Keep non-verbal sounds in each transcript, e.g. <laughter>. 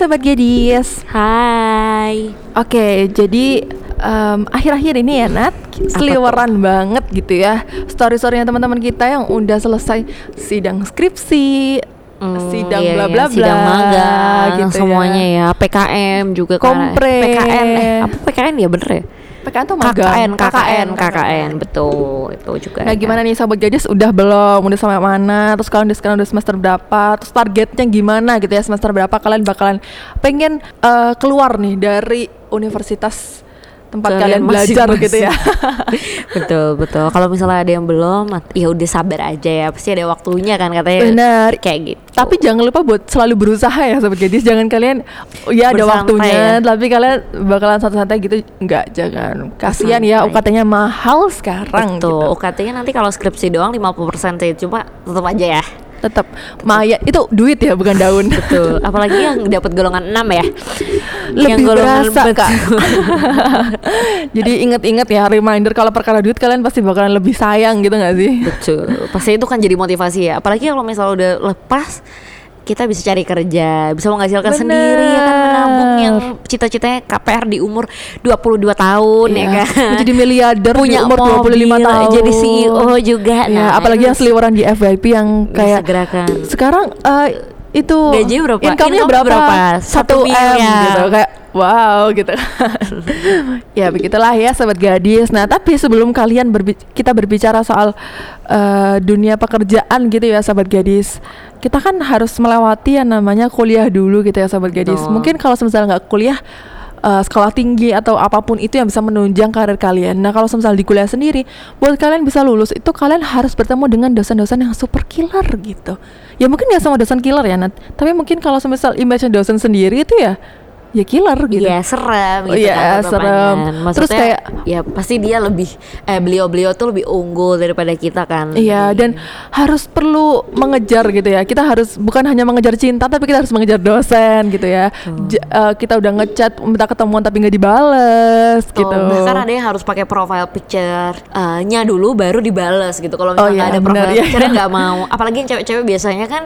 Sobat Gadis Hai. Oke jadi akhir-akhir ini ya Nat Seliweran banget gitu ya Story-storynya teman-teman kita yang udah selesai sidang skripsi Hmm, Sidang iya, bla iya, bla bla Sidang magang gitu ya. semuanya ya. PKM juga kan. Kompre. PKN eh apa PKN ya bener ya? PKN tuh magang KKN, KKN, KKN, betul. Itu juga. Nah gimana nih Sobat Gadis udah belum? Udah sampai mana? Terus kalian udah sekarang udah semester berapa? Terus targetnya gimana gitu ya semester berapa? Kalian bakalan pengen eh, keluar nih dari universitas tempat kalian, belajar masing-masing. gitu ya <laughs> betul, betul. Kalau misalnya ada yang belum, ya udah sabar aja ya. Pasti ada waktunya kan katanya. Benar. Kayak gitu. Tapi jangan lupa buat selalu berusaha ya Sobat Gadis Jangan kalian ya ada Bersantai waktunya ya. Tapi kalian bakalan santai-santai gitu Enggak jangan Kasihan ya. UKT-nya mahal sekarang Betul. gitu. UKT-nya nanti kalau skripsi doang 50% sih. Cuma tetap aja ya. Tetap Maya itu duit ya bukan daun <laughs> Betul. Apalagi yang dapat golongan 6 ya. Lebih golongan berasa Kak. <laughs> Jadi inget-inget ya reminder kalau perkara duit kalian pasti bakalan lebih sayang gitu gak sih? Betul. Pasti itu kan jadi motivasi ya. Apalagi kalau misalnya udah lepas kita bisa cari kerja, bisa menghasilkan Bener. sendiri ya kan menabung yang cita-citanya KPR di umur 22 tahun ya Iya. kan. Jadi miliarder Punya di umur 25 mobil, tahun. jadi CEO juga. Ya, Nah, apalagi yang seliweran di FYP yang kayak segerakan. sekarang eh, itu Gajinya berapa? Income-nya Income berapa? berapa? Satu M miliar. gitu kayak wow gitu. <laughs> ya begitulah ya sobat gadis. Nah tapi sebelum kalian berbi- kita berbicara soal eh, dunia pekerjaan gitu ya sobat gadis, kita kan harus melewati yang namanya kuliah dulu gitu ya sobat gadis. Betul. Mungkin kalau misalnya nggak kuliah eh, sekolah tinggi atau apa pun itu yang bisa menunjang karir kalian. Nah, kalau misalnya di kuliah sendiri, buat kalian bisa lulus itu kalian harus bertemu dengan dosen-dosen yang super killer gitu. Ya mungkin ya sama dosen killer ya, Nat. Tapi mungkin kalau misal image dosen sendiri itu ya ya killer gitu. Iya serem Oh, gitu iya, kan serem. tatapannya. Terus Maksudnya kayak- ya pasti dia lebih eh beliau-beliau tuh lebih unggul daripada kita kan. Iya, dan harus perlu mengejar gitu ya. Kita harus bukan hanya mengejar cinta, tapi kita harus mengejar dosen gitu ya. J- eh, kita udah ngechat minta ketemuan tapi nggak dibales Tuh, gitu. Bahkan ada yang harus pakai profile picture-nya dulu baru dibales gitu. Kalau Oh, misalnya iya, nggak ada profile iya. picture nggak mau. Apalagi yang cewek-cewek biasanya kan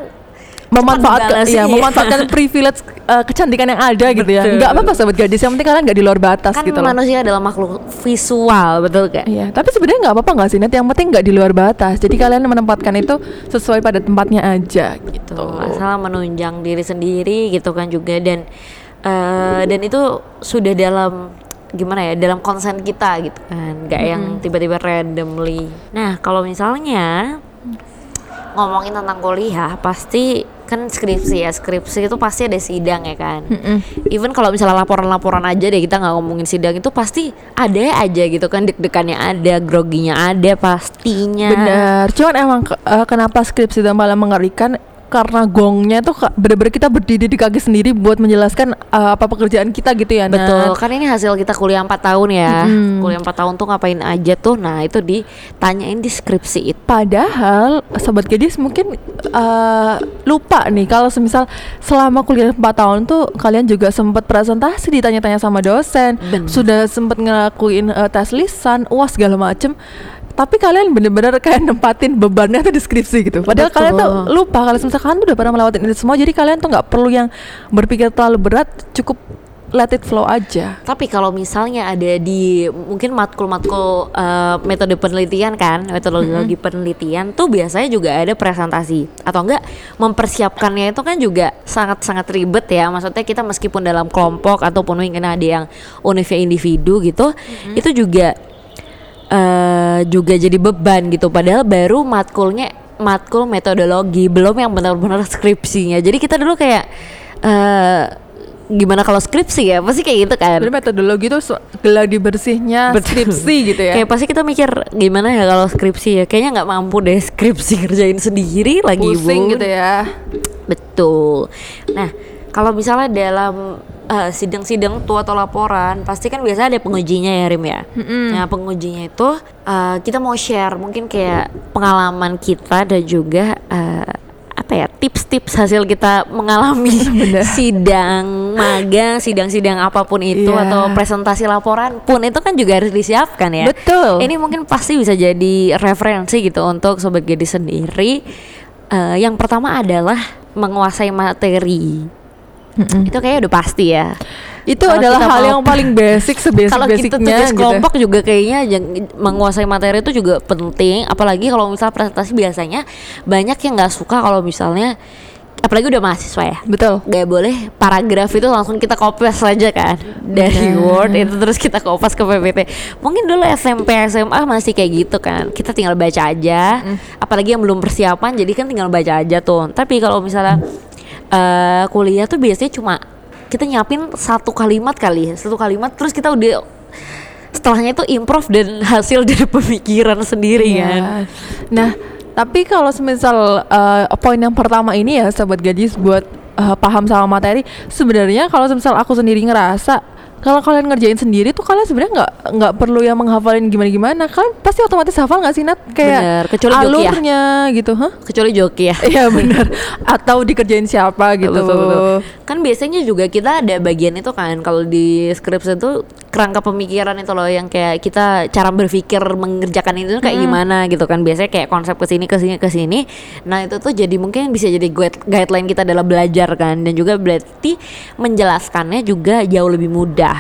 memanfaatkan ya memanfaatkan <laughs> privilege eh, kecantikan yang ada gitu ya Betul. nggak apa-apa sahabat gadis yang penting kalian nggak di luar batas kan gitu loh manusia adalah makhluk visual, betul gak? Iya, tapi sebenarnya nggak apa-apa nggak sih Net? Yang penting nggak di luar batas. Jadi kalian menempatkan itu sesuai pada tempatnya aja gitu. Masalah menunjang diri sendiri gitu kan juga dan eh, dan itu sudah dalam gimana ya dalam konsen kita gitu kan nggak yang tiba-tiba randomly nah kalau misalnya ngomongin tentang kuliah pasti kan skripsi ya skripsi itu pasti ada sidang ya kan even kalau misalnya laporan-laporan aja deh kita nggak ngomongin sidang itu pasti ada aja gitu kan deg-degannya ada groginya ada pastinya Benar. Cuman emang eh, kenapa skripsi itu malah mengerikan? Karena gongnya tuh bener-bener kita berdiri di kaki sendiri buat menjelaskan eh, apa pekerjaan kita gitu ya. Nat. Betul, kan ini hasil kita kuliah 4 tahun ya. Kuliah 4 tahun tuh ngapain aja tuh? Nah, itu ditanyain di skripsi itu. Padahal sobat gadis mungkin eh, lupa nih kalau semisal selama kuliah 4 tahun tuh kalian juga sempat presentasi ditanya-tanya sama dosen, Bener. sudah sempat ngelakuin eh, tes lisan, uas segala macem. Tapi kalian bener-bener kayak nempatin bebannya tuh di skripsi gitu. Padahal Betul. kalian tuh lupa kalau misalkan kalian tuh udah pernah melewati ini semua, jadi kalian tuh nggak perlu yang berpikir terlalu berat, cukup let it flow aja. Tapi kalau misalnya ada di mungkin matkul-matkul eh, metode penelitian kan, metodologi penelitian tuh biasanya juga ada presentasi atau enggak mempersiapkannya itu kan juga sangat-sangat ribet ya. Maksudnya kita meskipun dalam kelompok ataupun mungkin ada yang univnya individu gitu, itu juga eh juga jadi beban gitu. Padahal baru matkulnya matkul metodologi, belum yang benar-benar <laughs> skripsinya. Jadi kita dulu kayak eh gimana kalau skripsi ya? Pasti kayak gitu kan. Jadi metodologi itu geladi bersihnya Betul. skripsi gitu ya. Kayak pasti kita mikir gimana ya kalau skripsi ya. Kayaknya nggak mampu deh skripsi <laughs> kerjain sendiri lagi pusing Bun. gitu ya. Betul. Nah, kalau misalnya dalam eh, sidang-sidang tuh atau laporan, pasti kan biasanya ada pengujinya ya Rim ya. Nah, pengujinya itu eh, kita mau share mungkin kayak pengalaman kita dan juga eh, apa ya tips-tips hasil kita mengalami <laughs> sidang magang, sidang-sidang apa pun itu Iya. atau presentasi laporan pun itu kan juga harus disiapkan ya. Betul. Ini mungkin pasti bisa jadi referensi gitu untuk sobat gadis sendiri. Eh, yang pertama adalah menguasai materi. Mm-mm. Itu kayaknya udah pasti ya. Itu Kalau adalah hal yang paling basic sebasic <laughs> Kalau kita tugas gitu. kelompok juga kayaknya jang- menguasai materi itu juga penting. Apalagi kalau misal presentasi biasanya banyak yang nggak suka kalau misalnya apalagi udah mahasiswa ya. Betul. Gak boleh paragraf itu langsung kita copy saja kan dari Benar. Word itu terus kita copy ke PPT. Mungkin dulu SMP SMA masih kayak gitu kan. Kita tinggal baca aja. Apalagi yang belum persiapan jadi kan tinggal baca aja tuh. Tapi kalau misalnya eh, kuliah tuh biasanya cuma kita nyiapin satu kalimat kali, ya, satu kalimat terus kita udah setelahnya itu improv dan <laughs> hasil dari pemikiran sendiri kan. Iya. Nah, tapi kalau semisal eh, poin yang pertama ini ya sahabat gadis buat eh, paham sama materi, sebenarnya kalau semisal aku sendiri ngerasa kalau kalian ngerjain sendiri tuh kalian sebenarnya nggak nggak perlu yang menghafalin gimana gimana kalian pasti otomatis hafal nggak sih Nat kayak Bener, kecuali joki ya. alurnya gitu hah Kecuali joki ya. Iya benar <laughs> atau dikerjain siapa gitu Betul, betul, betul. Kan biasanya juga kita ada bagian itu kan kalau di skripsi itu kerangka pemikiran itu loh yang kayak kita cara berpikir mengerjakan itu kayak gimana gitu kan. Biasanya kayak konsep ke sini ke sini ke sini. Nah, itu tuh jadi mungkin bisa jadi guide- guideline kita dalam belajar kan dan juga berarti menjelaskannya juga jauh lebih mudah.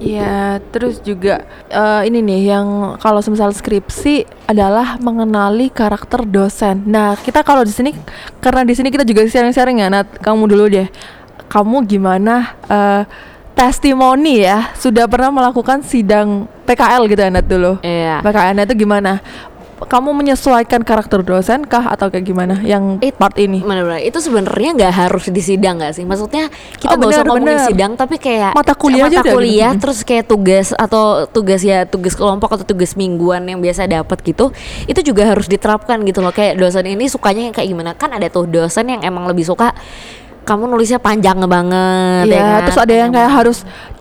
Iya, terus juga eh, ini nih yang kalau semisal skripsi adalah mengenali karakter dosen. Nah, kita kalau di sini karena di sini kita juga sharing-sharing ya, Nat. Kamu dulu deh. Kamu gimana eh, testimoni ya? Sudah pernah melakukan sidang PKL gitu ya, Nat dulu. Iya. PKL itu gimana? Kamu menyesuaikan karakter dosen kah atau kayak gimana yang It- part ini? Bener-bener itu sebenarnya nggak harus di sidang nggak sih? Maksudnya kita Oh, nggak usah bener, ngomong di bener. sidang, tapi kayak Mata kuliah mata aja kuliah, gitu. terus kayak tugas atau tugas ya tugas kelompok atau tugas mingguan yang biasa dapat gitu, itu juga harus diterapkan gitu loh. Kayak dosen ini sukanya yang kayak gimana? Kan ada tuh dosen yang emang lebih suka kamu nulisnya panjang banget Iya, ya kan? terus ada yang kayak harus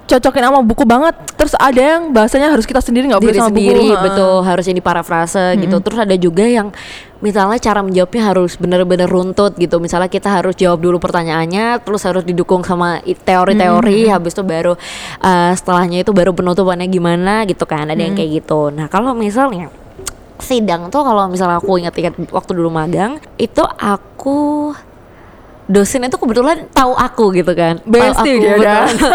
cocokin sama buku banget. Terus ada yang bahasanya harus kita sendiri nggak boleh sama sendiri buku. betul harus ini parafrase gitu. Terus ada juga yang misalnya cara menjawabnya harus bener-bener runtut gitu. Misalnya kita harus jawab dulu pertanyaannya terus harus didukung sama teori-teori habis itu baru eh, setelahnya itu baru penutupannya gimana gitu kan. Ada yang kayak gitu. Nah kalau misalnya sidang tuh kalau misalnya aku ingat-ingat waktu dulu magang itu aku dosen itu kebetulan tahu aku gitu kan tahu Bestie aku dia dah. betul.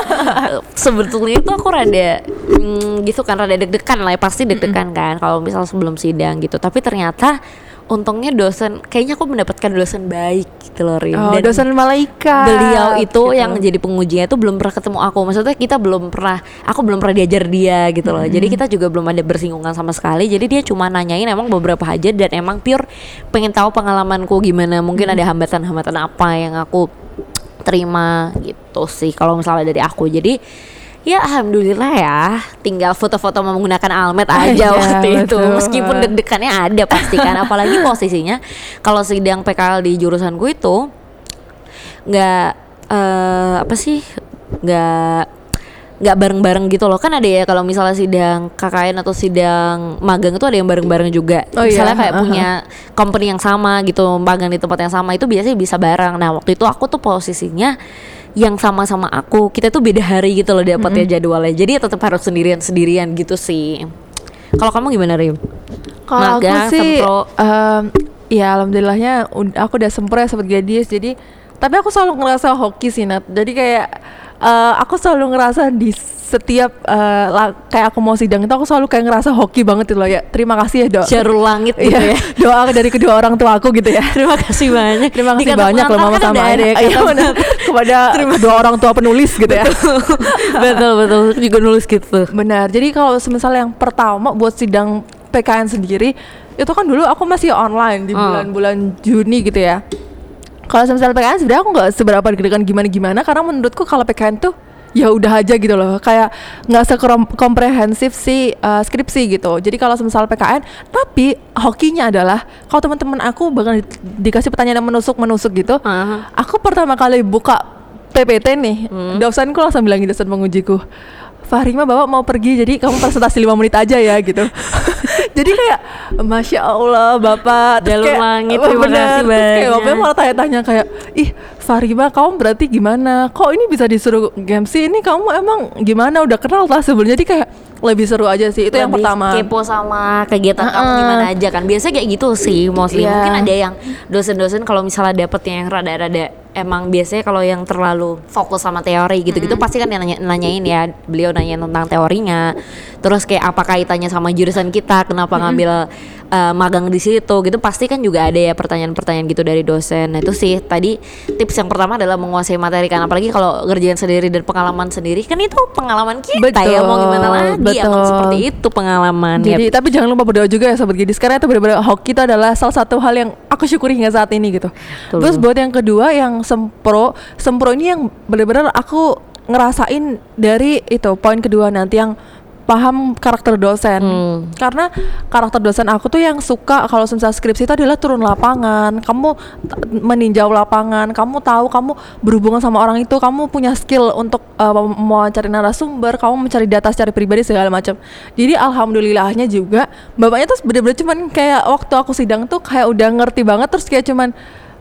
<laughs> sebetulnya itu aku rada mm, gitu kan rada deg-degan lah ya, pasti deg-degan kan kalau misal sebelum sidang gitu tapi ternyata untungnya dosen kayaknya aku mendapatkan dosen baik gitu loh Rin. Oh, Dan dosen malaikat. beliau itu gitu. yang jadi pengujinya itu belum pernah ketemu aku. Maksudnya kita belum pernah aku belum pernah diajar dia gitu loh. Jadi kita juga belum ada bersinggungan sama sekali. Jadi dia cuma nanyain emang beberapa hajat dan emang pure pengen tahu pengalamanku gimana. Mungkin ada hambatan-hambatan apa yang aku terima gitu sih kalau misalnya dari aku. Jadi ya alhamdulillah ya. Tinggal foto-foto menggunakan almet <laughs> aja Iya, waktu itu. betul. meskipun deg-degannya ada pasti kan apalagi <laughs> posisinya. Kalau sidang PKL di jurusanku itu nggak eh, apa sih nggak nggak bareng-bareng gitu loh. Kan ada ya kalau misalnya sidang KKN atau sidang magang itu ada yang bareng-bareng juga. Oh iya, misalnya kayak aha. punya company yang sama gitu magang di tempat yang sama itu biasanya bisa bareng. Nah waktu itu aku tuh posisinya yang sama-sama aku kita tuh beda hari gitu loh dapatnya jadwalnya jadi ya tetap harus sendirian-sendirian gitu sih kalau kamu gimana Rim? Kalau aku sih, sempro. em, ya alhamdulillahnya aku udah sempro ya sobat gadis. Jadi, tapi aku selalu ngerasa hoki sih Nat. Jadi kayak eh, aku selalu ngerasa di setiap la- kayak aku mau sidang itu aku selalu kayak ngerasa hoki banget gitu loh ya. Terima kasih ya dok. Jarul langit gitu Iya, ya <laughs> doa dari kedua orang tua aku gitu ya. <laughs> Terima kasih banyak. Terima kasih banyak loh mama kan sama ayah. ya benar. <laughs> kepada kedua orang tua penulis gitu ya. betul betul juga nulis gitu. Benar. Jadi kalau semisal yang pertama buat sidang PKN sendiri itu kan dulu aku masih online di Hmm. bulan-bulan Juni gitu ya. Kalau semisal PKN sebenarnya aku nggak seberapa deg-degan gimana-gimana karena menurutku kalau PKN tuh ya udah aja gitu loh kayak nggak sekomprehensif si uh, skripsi gitu jadi kalau semisal PKN tapi hokinya adalah kalau teman-teman aku bakal di- dikasih pertanyaan yang menusuk-menusuk gitu Aha. Aku pertama kali buka PPT nih, dosenku langsung bilang gitu, dosen pengujiku. Fahrima bapak mau pergi jadi kamu presentasi lima menit aja ya gitu. <laughs> jadi kayak masya Allah bapak. Terus Jalur kayak, langit, oh, terima bener. kasih Terus kayak bapaknya malah tanya-tanya kayak ih Fahrima kamu berarti gimana? Kok ini bisa disuruh MC ini kamu emang gimana udah kenal lah sebelumnya? Jadi kayak lebih seru aja sih itu yang Lebih pertama. kepo sama kegiatan kamu Uh-uh. gimana aja kan biasanya kayak gitu sih mostly Iya. mungkin ada yang dosen-dosen kalau misalnya dapet yang rada-rada emang biasanya kalau yang terlalu fokus sama teori gitu-gitu pasti kan nanya nanyain ya beliau nanya tentang teorinya terus kayak apa kaitannya sama jurusan kita kenapa ngambil uh, magang di situ gitu pasti kan juga ada ya pertanyaan-pertanyaan gitu dari dosen nah itu sih tadi tips yang pertama adalah menguasai materi kan apalagi kalau ngerjain sendiri dan pengalaman sendiri kan itu pengalaman kita ya mau gimana lagi betul. emang seperti itu pengalaman Jadi tapi jangan lupa berdoa juga ya sobat Gidis karena itu benar-benar hoki itu adalah salah satu hal yang aku syukuri hingga saat ini gitu. Betul. Terus buat yang kedua yang sempro, sempro ini yang benar-benar aku ngerasain dari itu poin kedua nanti yang paham karakter dosen. Hmm. karena karakter dosen aku tuh yang suka kalau misal skripsi itu adalah turun lapangan. Kamu meninjau lapangan kamu tahu kamu berhubungan sama orang itu kamu punya skill untuk uh, mem- mewawancari narasumber kamu mencari data secara pribadi segala macam. Jadi alhamdulillahnya juga bapaknya tuh bener-bener cuman kayak waktu aku sidang tuh kayak udah ngerti banget terus kayak cuman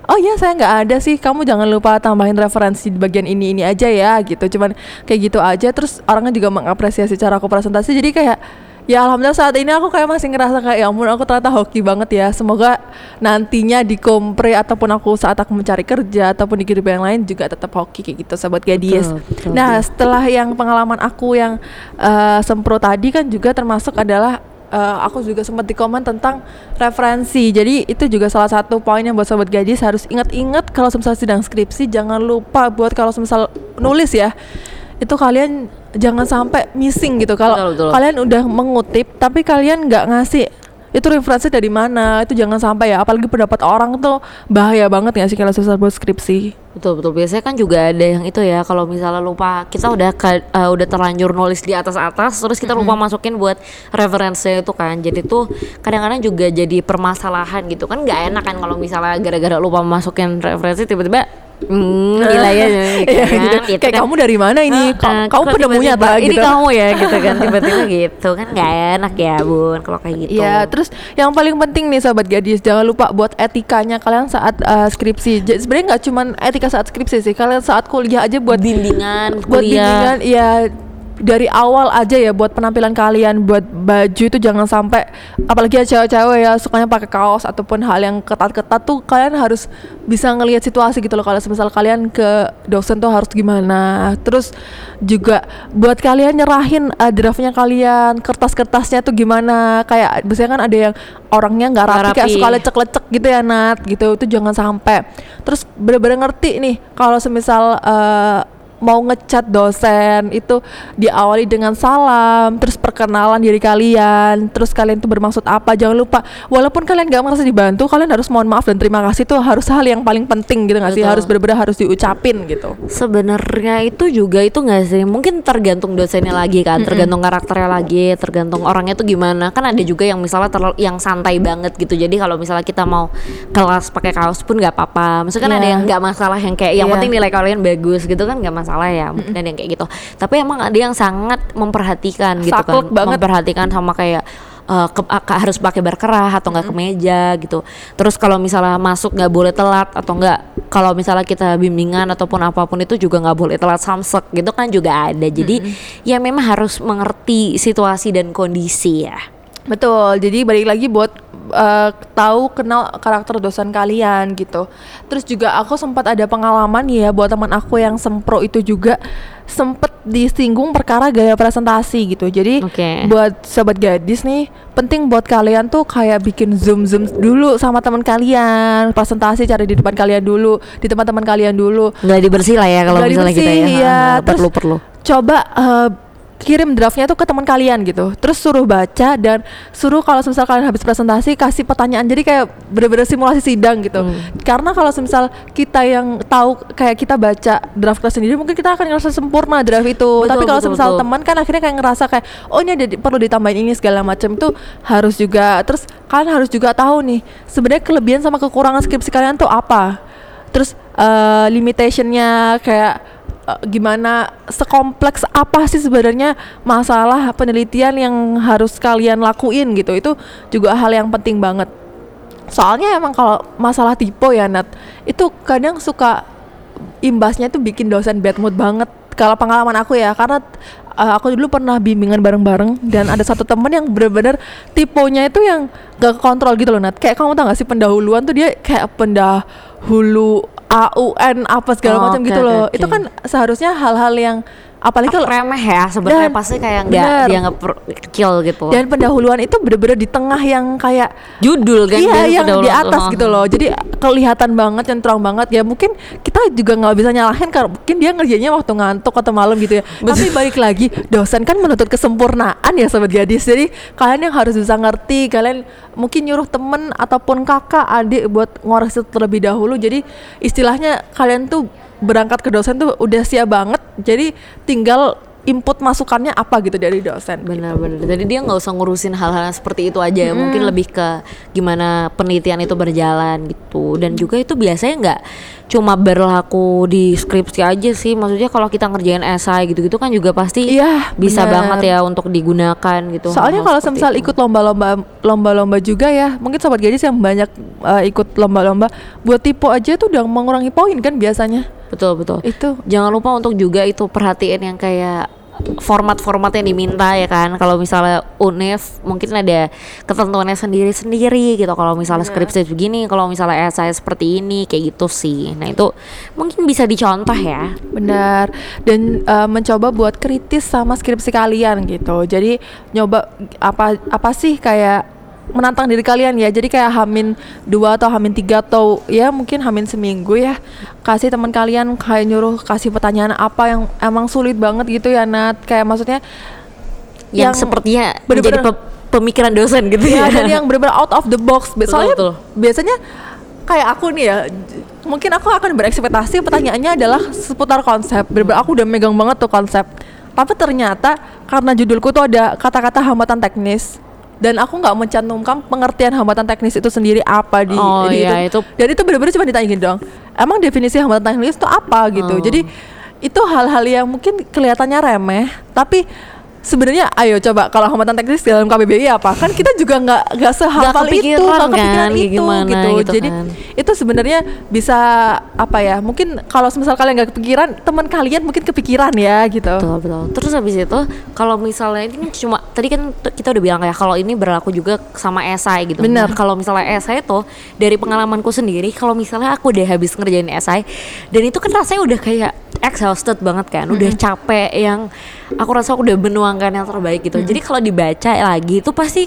oh iya saya nggak ada sih. Kamu jangan lupa tambahin referensi di bagian ini ini aja ya gitu. Cuman kayak gitu aja. Terus orangnya juga mengapresiasi cara aku presentasi. Jadi kayak ya alhamdulillah saat ini aku kayak masih ngerasa kayak ya ampun aku ternyata hoki banget ya. Semoga nantinya di kompre ataupun aku saat aku mencari kerja ataupun di kehidupan yang lain juga tetap hoki kayak gitu sahabat gadis. Betul, betul, nah setelah yang pengalaman aku yang eh, sempro tadi kan juga termasuk adalah eh, aku juga sempat di komen tentang referensi. Jadi itu juga salah satu poin yang buat sobat gadis harus ingat-ingat kalau semisal sidang skripsi jangan lupa buat kalau semisal nulis ya. Itu kalian jangan sampai missing gitu. Kalau kalian udah mengutip tapi kalian nggak ngasih itu referensi dari mana? Itu jangan sampai ya apalagi pendapat orang tuh bahaya banget ya sih kalau semisal buat skripsi? Betul betul. Biasanya kan juga ada yang itu ya kalau misalnya lupa kita udah ke- eh, udah terlanjur nulis di atas atas terus kita lupa masukin buat referensi itu kan. Jadi tuh kadang-kadang juga jadi permasalahan gitu. Kan nggak enak kan kalau misalnya gara-gara lupa masukin referensi tiba-tiba hmm, nilainya <laughs> gitu Iya, kan gitu. Gitu kayak kan. kamu dari mana ini Ka- ah, kamu kok penemunya tiba-tiba, tak ini gitu kamu ya gitu kan <laughs> tiba-tiba gitu kan nggak enak ya bun kalau kayak gitu Iya, terus yang paling penting nih sahabat gadis, jangan lupa buat etikanya kalian saat uh, skripsi. Jadi sebenarnya nggak cuman etika saat skripsi sih, kalian saat kuliah aja buat bimbingan buat kuliah bimbingan, ya dari awal aja ya buat penampilan kalian, buat baju itu jangan sampai apalagi ya cewek-cewek ya sukanya pakai kaos ataupun hal yang ketat-ketat tuh kalian harus bisa ngelihat situasi gitu loh kalau misal kalian ke dosen tuh harus gimana. Terus juga buat kalian nyerahin uh, draftnya kalian, kertas-kertasnya tuh gimana. Kayak biasanya kan ada yang orangnya nggak rapi, Nggak kayak rapi. suka lecek-lecek gitu ya Nat gitu. Itu jangan sampai. Terus bener-bener ngerti nih kalau semisal uh, mau ngecat dosen itu diawali dengan salam terus perkenalan diri kalian terus kalian tuh bermaksud apa jangan lupa walaupun kalian gak merasa dibantu kalian harus mohon maaf dan terima kasih itu harus hal yang paling penting gitu gak sih harus bener-bener harus diucapin gitu Sebenarnya itu juga itu nggak sih? Mungkin tergantung dosennya lagi kan, tergantung karakternya lagi, tergantung orangnya tuh gimana. Kan ada juga yang misalnya terlalu yang santai banget gitu. Jadi kalau misalnya kita mau kelas pakai kaos pun nggak apa-apa. Maksudnya kan ada Iya. yang nggak masalah yang kayak yang Iya. penting nilai kalian bagus gitu kan nggak masalah ya. Mungkin ada yang kayak gitu. Tapi emang ada yang sangat memperhatikan gitu Saklek kan, banget. memperhatikan sama kayak eh, ke- ak- harus pakai berkerah atau enggak kemeja gitu. Terus kalau misalnya masuk nggak boleh telat atau enggak kalau misalnya kita bimbingan ataupun apa pun itu juga nggak boleh telat samsek gitu kan juga ada. Jadi ya memang harus mengerti situasi dan kondisi ya. Betul, jadi balik lagi buat uh, tahu kenal karakter dosen kalian gitu. Terus juga aku sempat ada pengalaman ya buat teman aku yang sempro itu juga sempet disinggung perkara gaya presentasi gitu. Jadi Oke. buat sobat gadis nih, penting buat kalian tuh kayak bikin zoom zoom dulu sama teman kalian, presentasi cari di depan kalian dulu, di tempat teman kalian dulu. Nggak dibersih lah ya kalau misalnya kita dibersih, ya. iya. Ha, ha, Terus perlu perlu. coba eh, kirim draftnya tuh ke teman kalian gitu. Terus suruh baca dan suruh kalau misal kalian habis presentasi kasih pertanyaan. Jadi kayak bener-bener simulasi sidang gitu. Karena kalau misal kita yang tahu kayak kita baca draft kita sendiri mungkin kita akan ngerasa sempurna draft itu. Betul, tapi kalau misal teman kan akhirnya kayak ngerasa kayak oh ini ada perlu ditambahin ini segala macam. Itu harus juga terus kalian harus juga tahu nih sebenarnya kelebihan sama kekurangan skripsi kalian tuh apa? Terus eh, limitationnya kayak eh, gimana sekompleks apa sih sebenarnya masalah penelitian yang harus kalian lakuin gitu? Itu juga hal yang penting banget. Soalnya emang kalau masalah tipe ya Nat itu kadang suka imbasnya tuh bikin dosen bad mood banget kalau pengalaman aku ya karena uh, aku dulu pernah bimbingan bareng-bareng dan ada satu temen yang benar-benar tipenya itu yang gak kontrol gitu loh Nat kayak kamu tau gak sih pendahuluan tuh dia kayak pendahulu AUN apa segala Oh, macam oke, gitu loh oke. itu kan seharusnya hal-hal yang apalagi kalau remeh ya sebenarnya pasti kayak nggak dianggap per- kecil gitu. Dan pendahuluan itu bener-bener di tengah yang kayak judul kan iya dia yang di atas gitu loh. Jadi kelihatan banget yang terang banget. Ya mungkin kita juga nggak bisa nyalahin karena mungkin dia ngerjainnya waktu ngantuk atau malam gitu ya. Tapi balik lagi dosen kan menuntut kesempurnaan ya sobat gadis. Jadi kalian yang harus bisa ngerti kalian mungkin nyuruh temen ataupun kakak adik buat ngoreksi terlebih dahulu. Jadi istilahnya kalian tuh berangkat ke dosen tuh udah siap banget jadi tinggal input masukannya apa gitu dari dosen Benar-benar. Jadi dia nggak usah ngurusin hal-hal seperti itu aja ya. Mungkin lebih ke gimana penelitian itu berjalan gitu. Dan juga itu biasanya nggak cuma berlaku di skripsi aja sih. Maksudnya kalau kita ngerjain esai gitu-gitu kan juga pasti Iya, bisa benar. banget ya untuk digunakan gitu. Soalnya hal-hal kalau semisal itu. ikut lomba-lomba lomba-lomba juga ya, mungkin sobat gadis yang banyak uh, ikut lomba-lomba buat tipe aja tuh udah mengurangi poin kan biasanya. betul betul. Itu Jangan lupa untuk juga itu perhatiin yang kayak format-format yang diminta ya kan. Kalau misalnya UNIF mungkin ada ketentuannya sendiri-sendiri gitu. Kalau misalnya skripsi begini kalau misalnya esai seperti ini kayak gitu sih. Nah itu mungkin bisa dicontoh ya. Benar. Dan uh, mencoba buat kritis sama skripsi kalian gitu. Jadi nyoba apa apa sih kayak menantang diri kalian ya. Jadi kayak hamin dua atau hamin tiga atau ya mungkin hamin seminggu ya. Kasih teman kalian kayak nyuruh kasih pertanyaan apa yang emang sulit banget gitu ya Nat. Kayak maksudnya yang, sepertinya menjadi bener-bener- pe- pemikiran dosen gitu Iya, ya dan yang benar-benar out of the box. Be- Betul, Soalnya betul. biasanya kayak aku nih ya, mungkin aku akan berekspektasi pertanyaannya adalah seputar konsep. Benar-benar aku udah megang banget tuh konsep. Tapi ternyata karena judulku tuh ada kata-kata hambatan teknis dan aku nggak mencantumkan pengertian hambatan teknis itu sendiri apa di, Oh, di iya, itu- Dan itu benar-benar cuma ditanya gini dong. Emang definisi hambatan teknis itu apa gitu. Oh. Jadi itu hal-hal yang mungkin kelihatannya remeh, tapi sebenarnya ayo coba kalau hambatan teknis dalam KBBI apa kan kita juga nggak nggak sehafal itu kepikiran nggak kepikiran kan, itu gimana gitu. gitu jadi kan. itu sebenarnya bisa apa ya mungkin kalau misal kalian nggak kepikiran teman kalian mungkin kepikiran ya gitu Betul betul. Terus habis itu kalau misalnya ini kan cuma tadi kan kita udah bilang ya kalau ini berlaku juga sama esai gitu. Benar. Nah, kalau misalnya esai itu dari pengalamanku sendiri kalau misalnya aku udah habis ngerjain esai dan itu kan rasanya udah kayak exhausted banget kan, udah capek yang aku rasa aku udah menuangkan yang terbaik gitu. Jadi kalau dibaca lagi itu pasti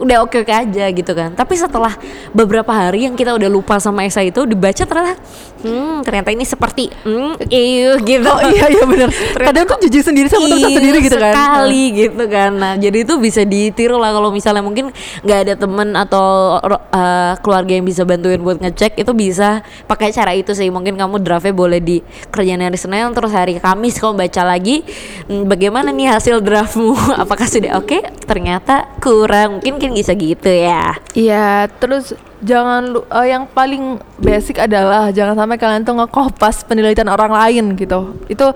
udah oke oke aja gitu kan. Tapi setelah beberapa hari yang kita udah lupa sama esai itu dibaca ternyata hmm ternyata ini seperti hmm iya gitu. Oh iya iya benar <laughs> kadang tuh jujur sendiri sama tulisan Iya, sendiri gitu kan. sekali gitu kan. Nah jadi itu bisa ditiru lah kalau misalnya mungkin nggak ada temen atau uh, keluarga yang bisa bantuin buat ngecek itu bisa pakai cara itu sih. Mungkin kamu draftnya boleh di kerjaan hari Senin terus hari Kamis kamu baca lagi hmm, bagaimana nih hasil draftmu? <laughs> Apakah sudah oke? Ternyata kurang. Mungkin kan bisa gitu ya Iya, terus jangan lu- eh, yang paling basic adalah jangan sampai kalian tuh ngekopas penelitian orang lain gitu. Itu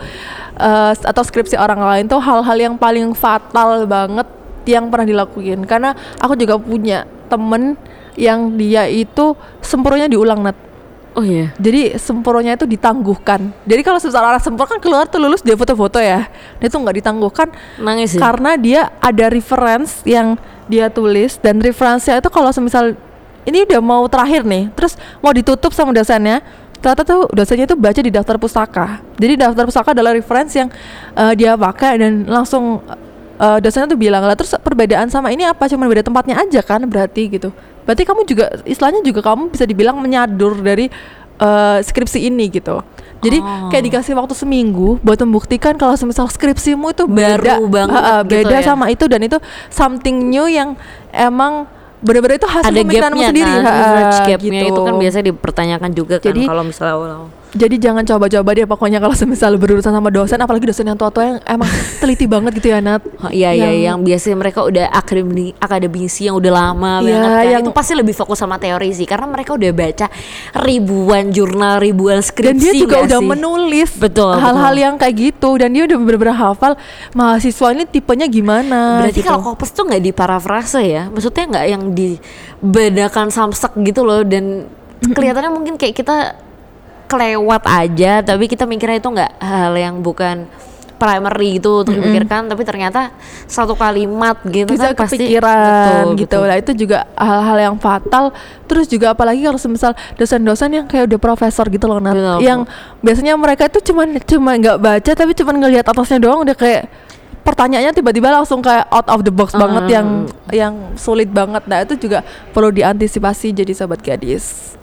eh, atau skripsi orang lain tuh hal-hal yang paling fatal banget yang pernah dilakuin. Karena aku juga punya temen yang dia itu sempurnya diulang nat. oh iya Jadi sempurnya itu ditangguhkan. Jadi kalau seseorang orang sempur kan keluar tuh lulus dia foto-foto ya. Dia tuh nggak ditangguhkan nangis sih karena dia ada reference yang dia tulis dan referensinya itu kalau semisal ini udah mau terakhir nih terus mau ditutup sama dosennya ternyata tuh dosennya itu baca di daftar pustaka. Jadi daftar pustaka adalah reference yang eh, dia pakai dan langsung eh, dosennya tuh bilang lah terus perbedaan sama ini apa? Cuma beda tempatnya aja kan berarti gitu. Berarti kamu juga istilahnya juga kamu bisa dibilang menyadur dari eh, skripsi ini gitu jadi Oh. kayak dikasih waktu seminggu buat membuktikan kalau semisal skripsimu itu Baru beda, banget Ha-ha, gitu beda ya. sama itu dan itu something new yang emang benar-benar itu hasil ada pemikiranmu sendiri kan ha-ha, research gapnya gitu. itu kan biasanya dipertanyakan juga kan Jadi- kalau misalnya jadi jangan coba-coba deh pokoknya kalau semisal berurusan sama dosen apalagi dosen yang tua-tua yang emang <laughs> teliti banget gitu ya Nat. Oh, iya iya Yang- yang biasanya mereka udah akademi akademisi yang udah lama Iya, banget kan. yang- itu pasti lebih fokus sama teori sih karena mereka udah baca ribuan jurnal ribuan skripsi dan dia juga udah sih? menulis Betul, hal-hal yang kayak gitu dan dia udah bener-bener hafal. Mahasiswa ini tipenya gimana berarti gitu. kalau kopes tuh nggak diparafrase ya? Maksudnya nggak yang dibedakan samsek gitu loh dan kelihatannya mungkin kayak kita kelewat aja tapi kita mikirnya itu nggak hal yang bukan primary gitu untuk dipikirkan tapi ternyata satu kalimat gitu bisa kan pasti kepikiran betul, gitu betul. lah. Itu juga hal-hal yang fatal. Terus juga apalagi kalau semisal dosen-dosen yang kayak udah profesor gitu loh Betul, yang biasanya mereka itu cuman cuma nggak baca tapi cuman ngelihat atasnya doang udah kayak pertanyaannya tiba-tiba langsung kayak out of the box banget Hmm. yang yang sulit banget. Nah itu juga perlu diantisipasi jadi sobat gadis